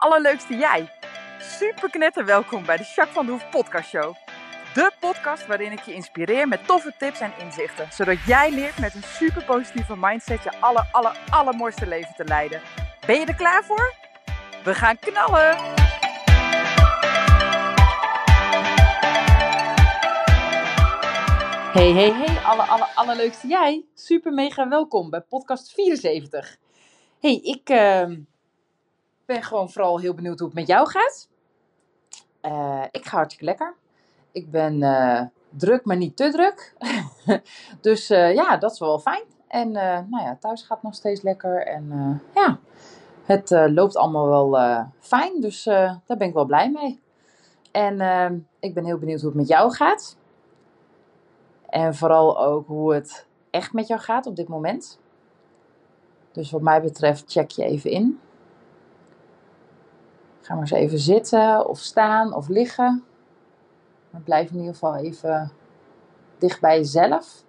allerleukste jij. Super knetter welkom bij de Jacques van de Hoef podcast show. De podcast waarin ik je inspireer met toffe tips en inzichten. Zodat jij leert met een super positieve mindset je aller, aller, allermooiste leven te leiden. Ben je er klaar voor? We gaan knallen! Hey, hey, hey, alle, alle, allerleukste jij. Super mega welkom bij podcast 74. Hey, ik uh, ben gewoon vooral heel benieuwd hoe het met jou gaat. Uh, ik ga hartstikke lekker. Ik ben uh, druk, maar niet te druk. dus uh, ja, dat is wel fijn. En nou ja, thuis gaat nog steeds lekker. En ja, het loopt allemaal wel fijn. Dus daar ben ik wel blij mee. En ehm, ik ben heel benieuwd hoe het met jou gaat. En vooral ook hoe het echt met jou gaat op dit moment. Dus wat mij betreft, check je even in. Ga maar eens even zitten of staan of liggen. Maar blijf in ieder geval even dicht bij jezelf.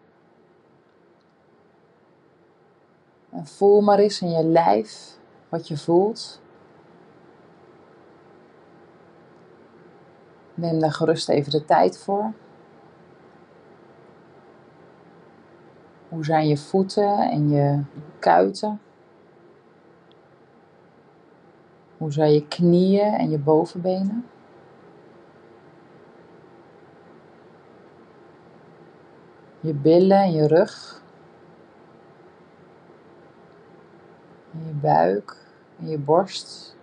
En voel maar eens in je lijf wat je voelt. Neem daar gerust even de tijd voor. Hoe zijn je voeten en je kuiten? Hoe zijn je knieën en je bovenbenen? Je billen en je rug. En je buik en je borst.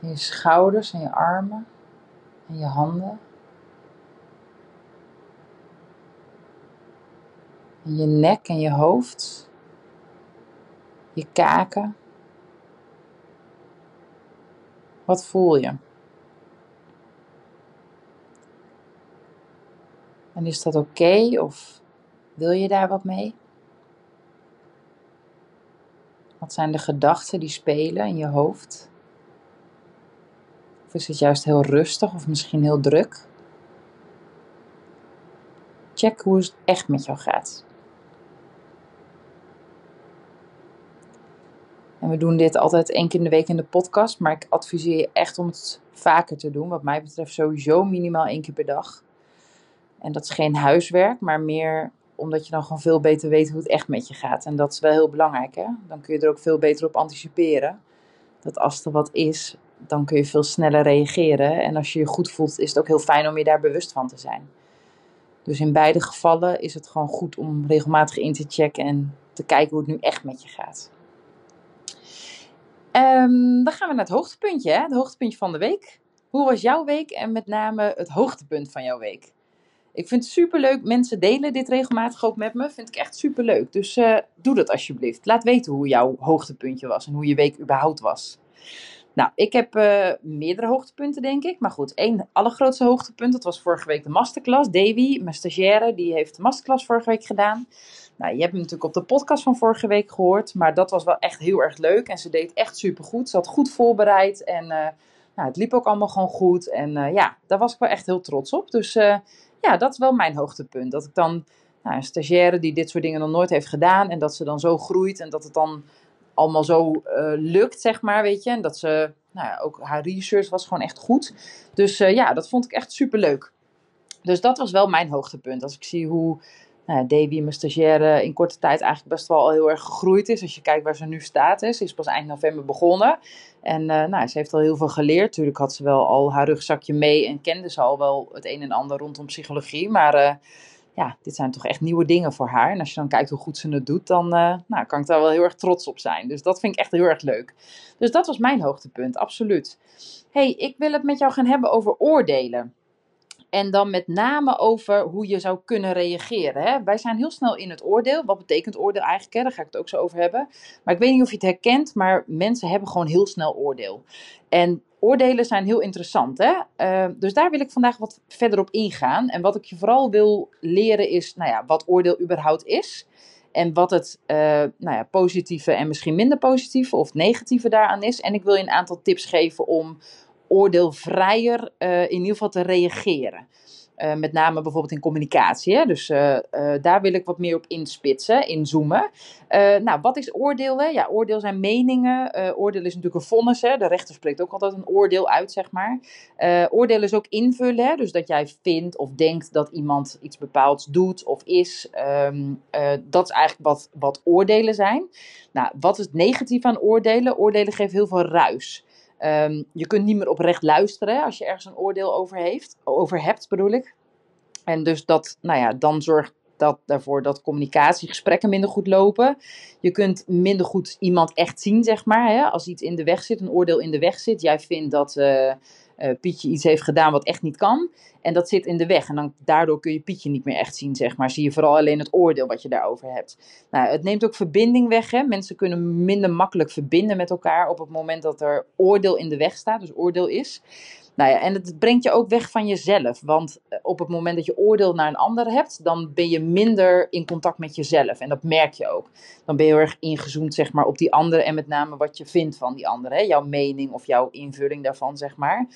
En je schouders en je armen en je handen. En je nek en je hoofd. Je kaken. Wat voel je? En is dat oké of wil je daar wat mee? Wat zijn de gedachten die spelen in je hoofd? Of is het juist heel rustig of misschien heel druk? Check hoe het echt met jou gaat. En we doen dit altijd één keer in de week in de podcast, maar ik adviseer je echt om het vaker te doen. Wat mij betreft sowieso minimaal één keer per dag. En dat is geen huiswerk, maar meer omdat je dan gewoon veel beter weet hoe het echt met je gaat. En dat is wel heel belangrijk, hè? Dan kun je er ook veel beter op anticiperen. Dat als er wat is, dan kun je veel sneller reageren. En als je je goed voelt, is het ook heel fijn om je daar bewust van te zijn. Dus in beide gevallen is het gewoon goed om regelmatig in te checken en te kijken hoe het nu echt met je gaat. Um, dan gaan we naar het hoogtepuntje, hè? het hoogtepuntje van de week. Hoe was jouw week en met name het hoogtepunt van jouw week? Ik vind het superleuk. Mensen delen dit regelmatig ook met me. Vind ik echt superleuk. Dus uh, doe dat alsjeblieft. Laat weten hoe jouw hoogtepuntje was en hoe je week überhaupt was. Nou, ik heb uh, meerdere hoogtepunten, denk ik. Maar goed, één allergrootste hoogtepunt. Dat was vorige week de masterclass. Davy, mijn stagiaire, die heeft de masterclass vorige week gedaan. Nou, je hebt hem natuurlijk op de podcast van vorige week gehoord. Maar dat was wel echt heel erg leuk. En ze deed echt supergoed. Ze had goed voorbereid. En uh, nou, het liep ook allemaal gewoon goed. En uh, ja, daar was ik wel echt heel trots op. Dus ja, dat is wel mijn hoogtepunt. Dat ik dan nou, een stagiaire die dit soort dingen nog nooit heeft gedaan. En dat ze dan zo groeit. En dat het dan allemaal zo lukt, zeg maar, weet je. En dat ze, nou ook haar research was gewoon echt goed. Dus ja, dat vond ik echt super leuk. Dus dat was wel mijn hoogtepunt. Als ik zie hoe nou, Davy, mijn stagiaire, in korte tijd eigenlijk best wel heel erg gegroeid is. Als je kijkt waar ze nu staat is. Ze is pas eind november begonnen. En uh, nou, ze heeft al heel veel geleerd. Tuurlijk had ze wel al haar rugzakje mee en kende ze al wel het een en ander rondom psychologie. Maar ja, dit zijn toch echt nieuwe dingen voor haar. En als je dan kijkt hoe goed ze het doet, dan uh, nou, kan ik daar wel heel erg trots op zijn. Dus dat vind ik echt heel erg leuk. Dus dat was mijn hoogtepunt, absoluut. hey, ik wil het met jou gaan hebben over oordelen. En dan met name over hoe je zou kunnen reageren. Hè? Wij zijn heel snel in het oordeel. Wat betekent oordeel eigenlijk? Daar ga ik het ook zo over hebben. Maar ik weet niet of je het herkent, maar mensen hebben gewoon heel snel oordeel. En oordelen zijn heel interessant. Hè? Uh, dus daar wil ik vandaag wat verder op ingaan. En wat ik je vooral wil leren is, nou ja, wat oordeel überhaupt is. En wat het uh, nou ja, positieve en misschien minder positieve of negatieve daaraan is. En ik wil je een aantal tips geven om oordeelvrijer uh, in ieder geval te reageren. Uh, met name bijvoorbeeld in communicatie. Hè? Dus uh, daar wil ik wat meer op inspitsen, inzoomen. nou, wat is oordeel? Ja, oordeel zijn meningen. oordeel is natuurlijk een vonnis. Hè? De rechter spreekt ook altijd een oordeel uit, zeg maar. oordeel is ook invullen. Hè? Dus dat jij vindt of denkt dat iemand iets bepaalds doet of is. Um, dat is eigenlijk wat, wat oordelen zijn. Nou, wat is het negatief aan oordelen? Oordelen geven heel veel ruis. Um, je kunt niet meer oprecht luisteren als je ergens een oordeel over, heeft, over hebt, bedoel ik. En dus dat, nou ja, dan zorgt dat ervoor dat communicatiegesprekken minder goed lopen. Je kunt minder goed iemand echt zien, zeg maar. Hè? Als iets in de weg zit, een oordeel in de weg zit. Jij vindt dat uh, uh, Pietje iets heeft gedaan wat echt niet kan. En dat zit in de weg. En dan, daardoor kun je Pietje niet meer echt zien, zeg maar. Zie je vooral alleen het oordeel wat je daarover hebt. Nou, het neemt ook verbinding weg. Hè? Mensen kunnen minder makkelijk verbinden met elkaar op het moment dat er oordeel in de weg staat. Dus oordeel is. Nou ja, en het brengt je ook weg van jezelf. Want eh, op het moment dat je oordeel naar een ander hebt, dan ben je minder in contact met jezelf. En dat merk je ook. Dan ben je heel erg ingezoomd, zeg maar, op die andere en met name wat je vindt van die andere. Hè? Jouw mening of jouw invulling daarvan, zeg maar. Nou,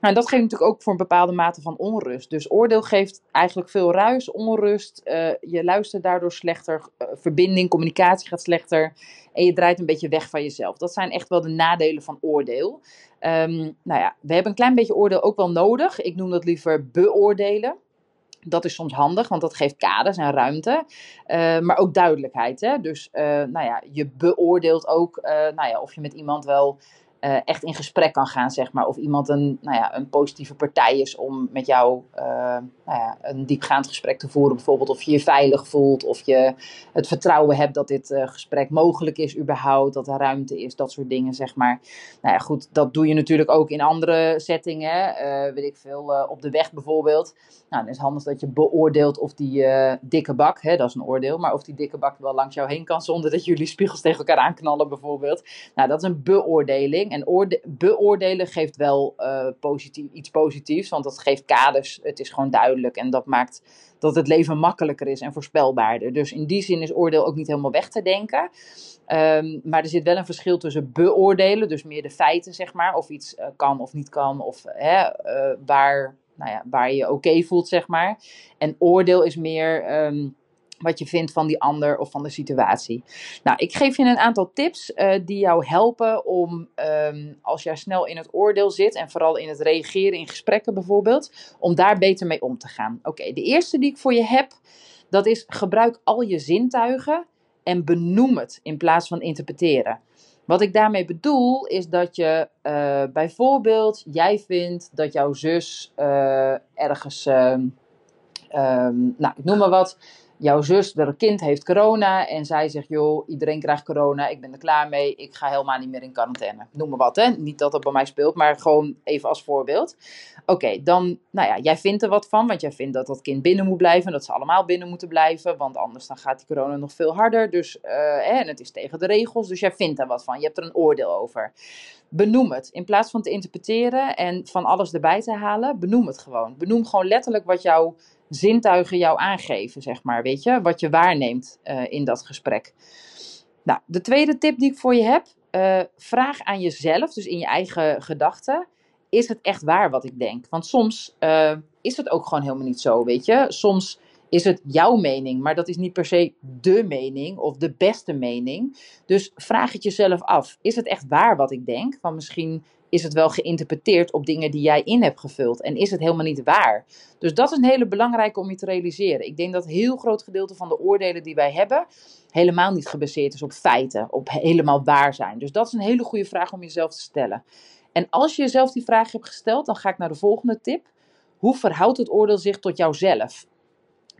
en dat geeft natuurlijk ook voor een bepaalde mate van onrust. Dus oordeel geeft eigenlijk veel ruis, onrust. Uh, je luistert daardoor slechter. Uh, verbinding, communicatie gaat slechter. En je draait een beetje weg van jezelf. Dat zijn echt wel de nadelen van oordeel. Um, nou ja, we hebben een klein beetje oordeel ook wel nodig. Ik noem dat liever beoordelen. Dat is soms handig, want dat geeft kaders en ruimte. Uh, maar ook duidelijkheid. Hè? Dus uh, nou ja, je beoordeelt ook uh, nou ja, of je met iemand wel uh, echt in gesprek kan gaan, zeg maar. Of iemand een, nou ja, een positieve partij is om met jou uh, nou ja, een diepgaand gesprek te voeren. Bijvoorbeeld of je je veilig voelt, of je het vertrouwen hebt dat dit uh, gesprek mogelijk is überhaupt, dat er ruimte is, dat soort dingen, zeg maar. Nou ja, goed, dat doe je natuurlijk ook in andere settingen, weet ik veel, op de weg bijvoorbeeld. Nou, dan is het handig dat je beoordeelt of die dikke bak, hè, dat is een oordeel, maar of die dikke bak wel langs jou heen kan zonder dat jullie spiegels tegen elkaar aanknallen bijvoorbeeld. Nou, dat is een beoordeling. En beoordelen geeft wel uh, positief, iets positiefs, want dat geeft kaders. Het is gewoon duidelijk en dat maakt dat het leven makkelijker is en voorspelbaarder. Dus in die zin is oordeel ook niet helemaal weg te denken. Um, maar er zit wel een verschil tussen beoordelen, dus meer de feiten, zeg maar, of iets uh, kan of niet kan, of hè, uh, waar, nou ja, waar je je oké voelt, zeg maar. En oordeel is meer. Um, wat je vindt van die ander of van de situatie. Nou, ik geef je een aantal tips uh, die jou helpen om, um, als jij snel in het oordeel zit en vooral in het reageren in gesprekken bijvoorbeeld, om daar beter mee om te gaan. Oké, de eerste die ik voor je heb, dat is gebruik al je zintuigen en benoem het in plaats van interpreteren. Wat ik daarmee bedoel is dat je uh, bijvoorbeeld, jij vindt dat jouw zus uh, ergens, um, nou ik noem maar wat, jouw zus, haar kind heeft corona en zij zegt, joh, iedereen krijgt corona, ik ben er klaar mee, ik ga helemaal niet meer in quarantaine. Noem maar wat, hè. Niet dat dat bij mij speelt, maar gewoon even als voorbeeld. Oké, dan, nou ja, jij vindt er wat van, want jij vindt dat dat kind binnen moet blijven, dat ze allemaal binnen moeten blijven, want anders dan gaat die corona nog veel harder. Dus, uh, en het is tegen de regels, dus jij vindt er wat van, je hebt er een oordeel over. Benoem het. In plaats van te interpreteren en van alles erbij te halen, benoem het gewoon. Benoem gewoon letterlijk wat jouw zintuigen jou aangeven, zeg maar, weet je, wat je waarneemt uh, in dat gesprek. Nou, de tweede tip die ik voor je heb, uh, vraag aan jezelf, dus in je eigen gedachten, is het echt waar wat ik denk? Want soms uh, is het ook gewoon helemaal niet zo, weet je. Soms is het jouw mening, maar dat is niet per se de mening of de beste mening. Dus vraag het jezelf af, is het echt waar wat ik denk? Want misschien is het wel geïnterpreteerd op dingen die jij in hebt gevuld en is het helemaal niet waar. Dus dat is een hele belangrijke om je te realiseren. Ik denk dat een heel groot gedeelte van de oordelen die wij hebben helemaal niet gebaseerd is op feiten, op helemaal waar zijn. Dus dat is een hele goede vraag om jezelf te stellen. En als je jezelf die vraag hebt gesteld, dan ga ik naar de volgende tip. Hoe verhoudt het oordeel zich tot jouzelf?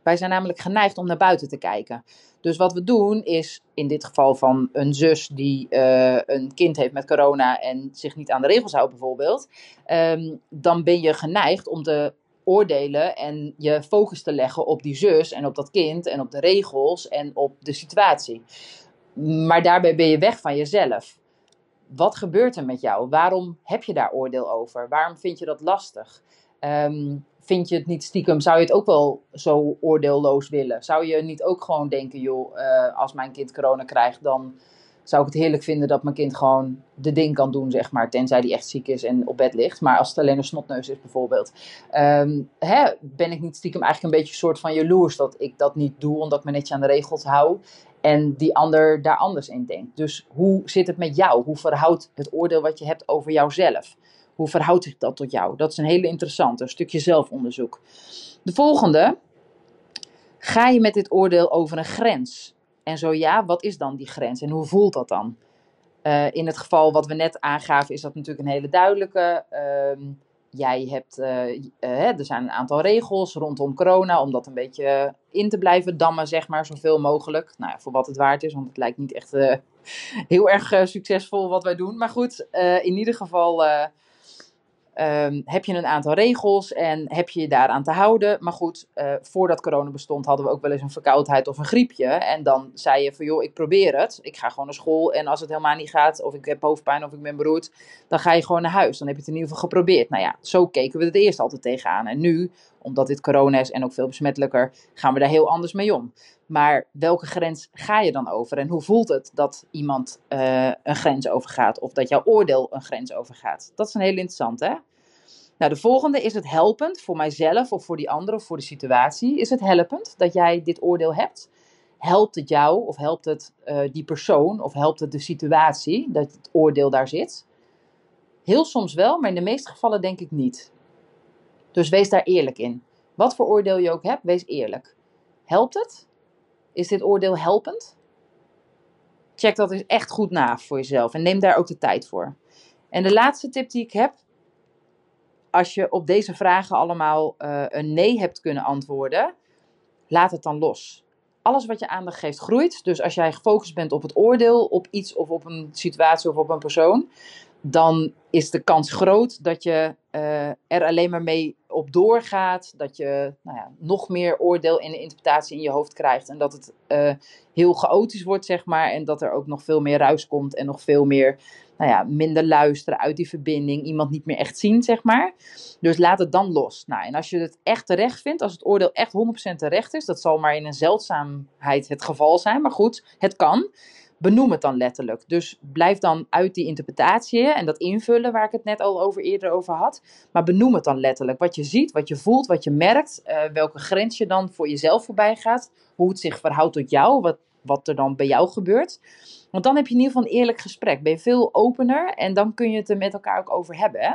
Wij zijn namelijk geneigd om naar buiten te kijken. Dus wat we doen is, in dit geval van een zus die uh, een kind heeft met corona en zich niet aan de regels houdt bijvoorbeeld, um, dan ben je geneigd om te oordelen en je focus te leggen op die zus en op dat kind en op de regels en op de situatie. Maar daarbij ben je weg van jezelf. Wat gebeurt er met jou? Waarom heb je daar oordeel over? Waarom vind je dat lastig? Um, vind je het niet stiekem, zou je het ook wel zo oordeelloos willen? Zou je niet ook gewoon denken, joh, uh, als mijn kind corona krijgt, dan zou ik het heerlijk vinden dat mijn kind gewoon de ding kan doen, zeg maar. Tenzij die echt ziek is en op bed ligt. Maar als het alleen een snotneus is bijvoorbeeld. ehm, hè, ben ik niet stiekem eigenlijk een beetje een soort van jaloers dat ik dat niet doe. Omdat ik me netjes aan de regels hou. En die ander daar anders in denkt. Dus hoe zit het met jou? Hoe verhoudt het oordeel wat je hebt over jouzelf? Hoe verhoudt zich dat tot jou? Dat is een hele interessante, een stukje zelfonderzoek. De volgende. Ga je met dit oordeel over een grens? En zo ja, wat is dan die grens en hoe voelt dat dan? Eh, in het geval wat we net aangaven, is dat natuurlijk een hele duidelijke. Ehm, jij hebt, eh, eh, er zijn een aantal regels rondom corona om dat een beetje in te blijven dammen, zeg maar, zoveel mogelijk. Nou voor wat het waard is, want het lijkt niet echt heel erg succesvol wat wij doen. Maar goed, in ieder geval eh, ehm, heb je een aantal regels en heb je je daaraan te houden. Maar goed, eh, voordat corona bestond hadden we ook wel eens een verkoudheid of een griepje. En dan zei je van joh, ik probeer het. Ik ga gewoon naar school en als het helemaal niet gaat, of ik heb hoofdpijn of ik ben beroerd, dan ga je gewoon naar huis. Dan heb je het in ieder geval geprobeerd. Nou ja, zo keken we het eerst altijd tegenaan. En nu, omdat dit corona is en ook veel besmettelijker, gaan we daar heel anders mee om. Maar welke grens ga je dan over? En hoe voelt het dat iemand eh, een grens overgaat? Of dat jouw oordeel een grens overgaat? Dat is een heel interessant, hè? Nou, de volgende is het helpend voor mijzelf of voor die andere of voor de situatie. Is het helpend dat jij dit oordeel hebt? Helpt het jou of helpt het eh, die persoon of helpt het de situatie dat het oordeel daar zit? Heel soms wel, maar in de meeste gevallen denk ik niet. Dus wees daar eerlijk in. Wat voor oordeel je ook hebt, wees eerlijk. Helpt het? Is dit oordeel helpend? Check dat eens echt goed na voor jezelf en neem daar ook de tijd voor. En de laatste tip die ik heb, als je op deze vragen allemaal eh, een nee hebt kunnen antwoorden, laat het dan los. Alles wat je aandacht geeft groeit. Dus als jij gefocust bent op het oordeel, op iets of op een situatie of op een persoon, dan is de kans groot dat je eh, er alleen maar mee op doorgaat. Dat je nou ja, nog meer oordeel en interpretatie in je hoofd krijgt. En dat het eh, heel chaotisch wordt, zeg maar. En dat er ook nog veel meer ruis komt en nog veel meer nou ja, minder luisteren uit die verbinding. Iemand niet meer echt zien, zeg maar. Dus laat het dan los. Nou, en als je het echt terecht vindt, als het oordeel echt 100% terecht is, dat zal maar in een zeldzaamheid het geval zijn. Maar goed, het kan benoem het dan letterlijk. Dus blijf dan uit die interpretatie en dat invullen waar ik het net al over eerder over had. Maar benoem het dan letterlijk. Wat je ziet, wat je voelt, wat je merkt, uh, welke grens je dan voor jezelf voorbij gaat, hoe het zich verhoudt tot jou, wat, wat er dan bij jou gebeurt. Want dan heb je in ieder geval een eerlijk gesprek. Ben je veel opener en dan kun je het er met elkaar ook over hebben. Hè?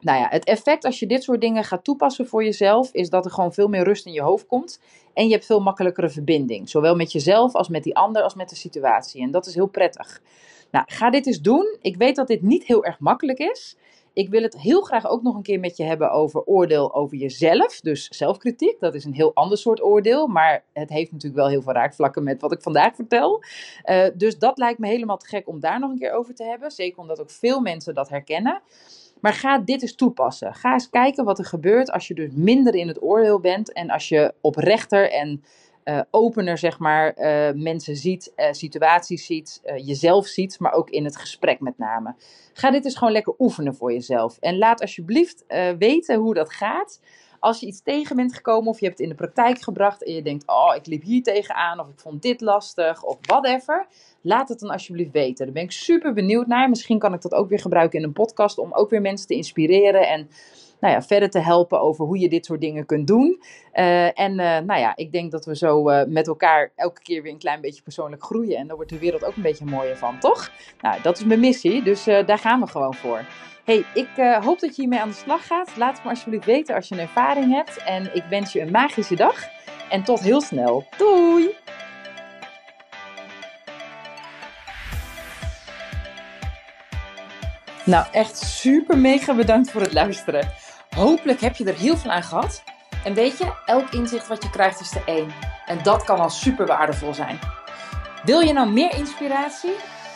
Nou ja, het effect als je dit soort dingen gaat toepassen voor jezelf, is dat er gewoon veel meer rust in je hoofd komt. En je hebt veel makkelijkere verbinding. Zowel met jezelf als met die ander als met de situatie. En dat is heel prettig. Nou, ga dit eens doen. Ik weet dat dit niet heel erg makkelijk is. Ik wil het heel graag ook nog een keer met je hebben over oordeel over jezelf. Dus zelfkritiek, dat is een heel ander soort oordeel. Maar het heeft natuurlijk wel heel veel raakvlakken met wat ik vandaag vertel. Uh, dus dat lijkt me helemaal te gek om daar nog een keer over te hebben. Zeker omdat ook veel mensen dat herkennen. Maar ga dit eens toepassen. Ga eens kijken wat er gebeurt als je dus minder in het oordeel bent en als je oprechter en uh, opener, zeg maar, uh, mensen ziet, uh, situaties ziet, jezelf ziet, maar ook in het gesprek met name. Ga dit eens gewoon lekker oefenen voor jezelf. En laat alsjeblieft weten hoe dat gaat. Als je iets tegen bent gekomen of je hebt het in de praktijk gebracht en je denkt, oh, ik liep hier tegenaan of ik vond dit lastig of whatever. Laat het dan alsjeblieft weten. Daar ben ik super benieuwd naar. Misschien kan ik dat ook weer gebruiken in een podcast om ook weer mensen te inspireren en nou ja, verder te helpen over hoe je dit soort dingen kunt doen. Uh, en uh, nou ja, ik denk dat we zo uh, met elkaar elke keer weer een klein beetje persoonlijk groeien. En daar wordt de wereld ook een beetje mooier van, toch? Nou, dat is mijn missie, dus daar gaan we gewoon voor. Hey, ik hoop dat je hiermee aan de slag gaat. Laat me alsjeblieft weten als je een ervaring hebt. En ik wens je een magische dag. En tot heel snel. Doei! Nou, echt super mega bedankt voor het luisteren. Hopelijk heb je er heel veel aan gehad. En weet je, elk inzicht wat je krijgt is er één. En dat kan al super waardevol zijn. Wil je nou meer inspiratie?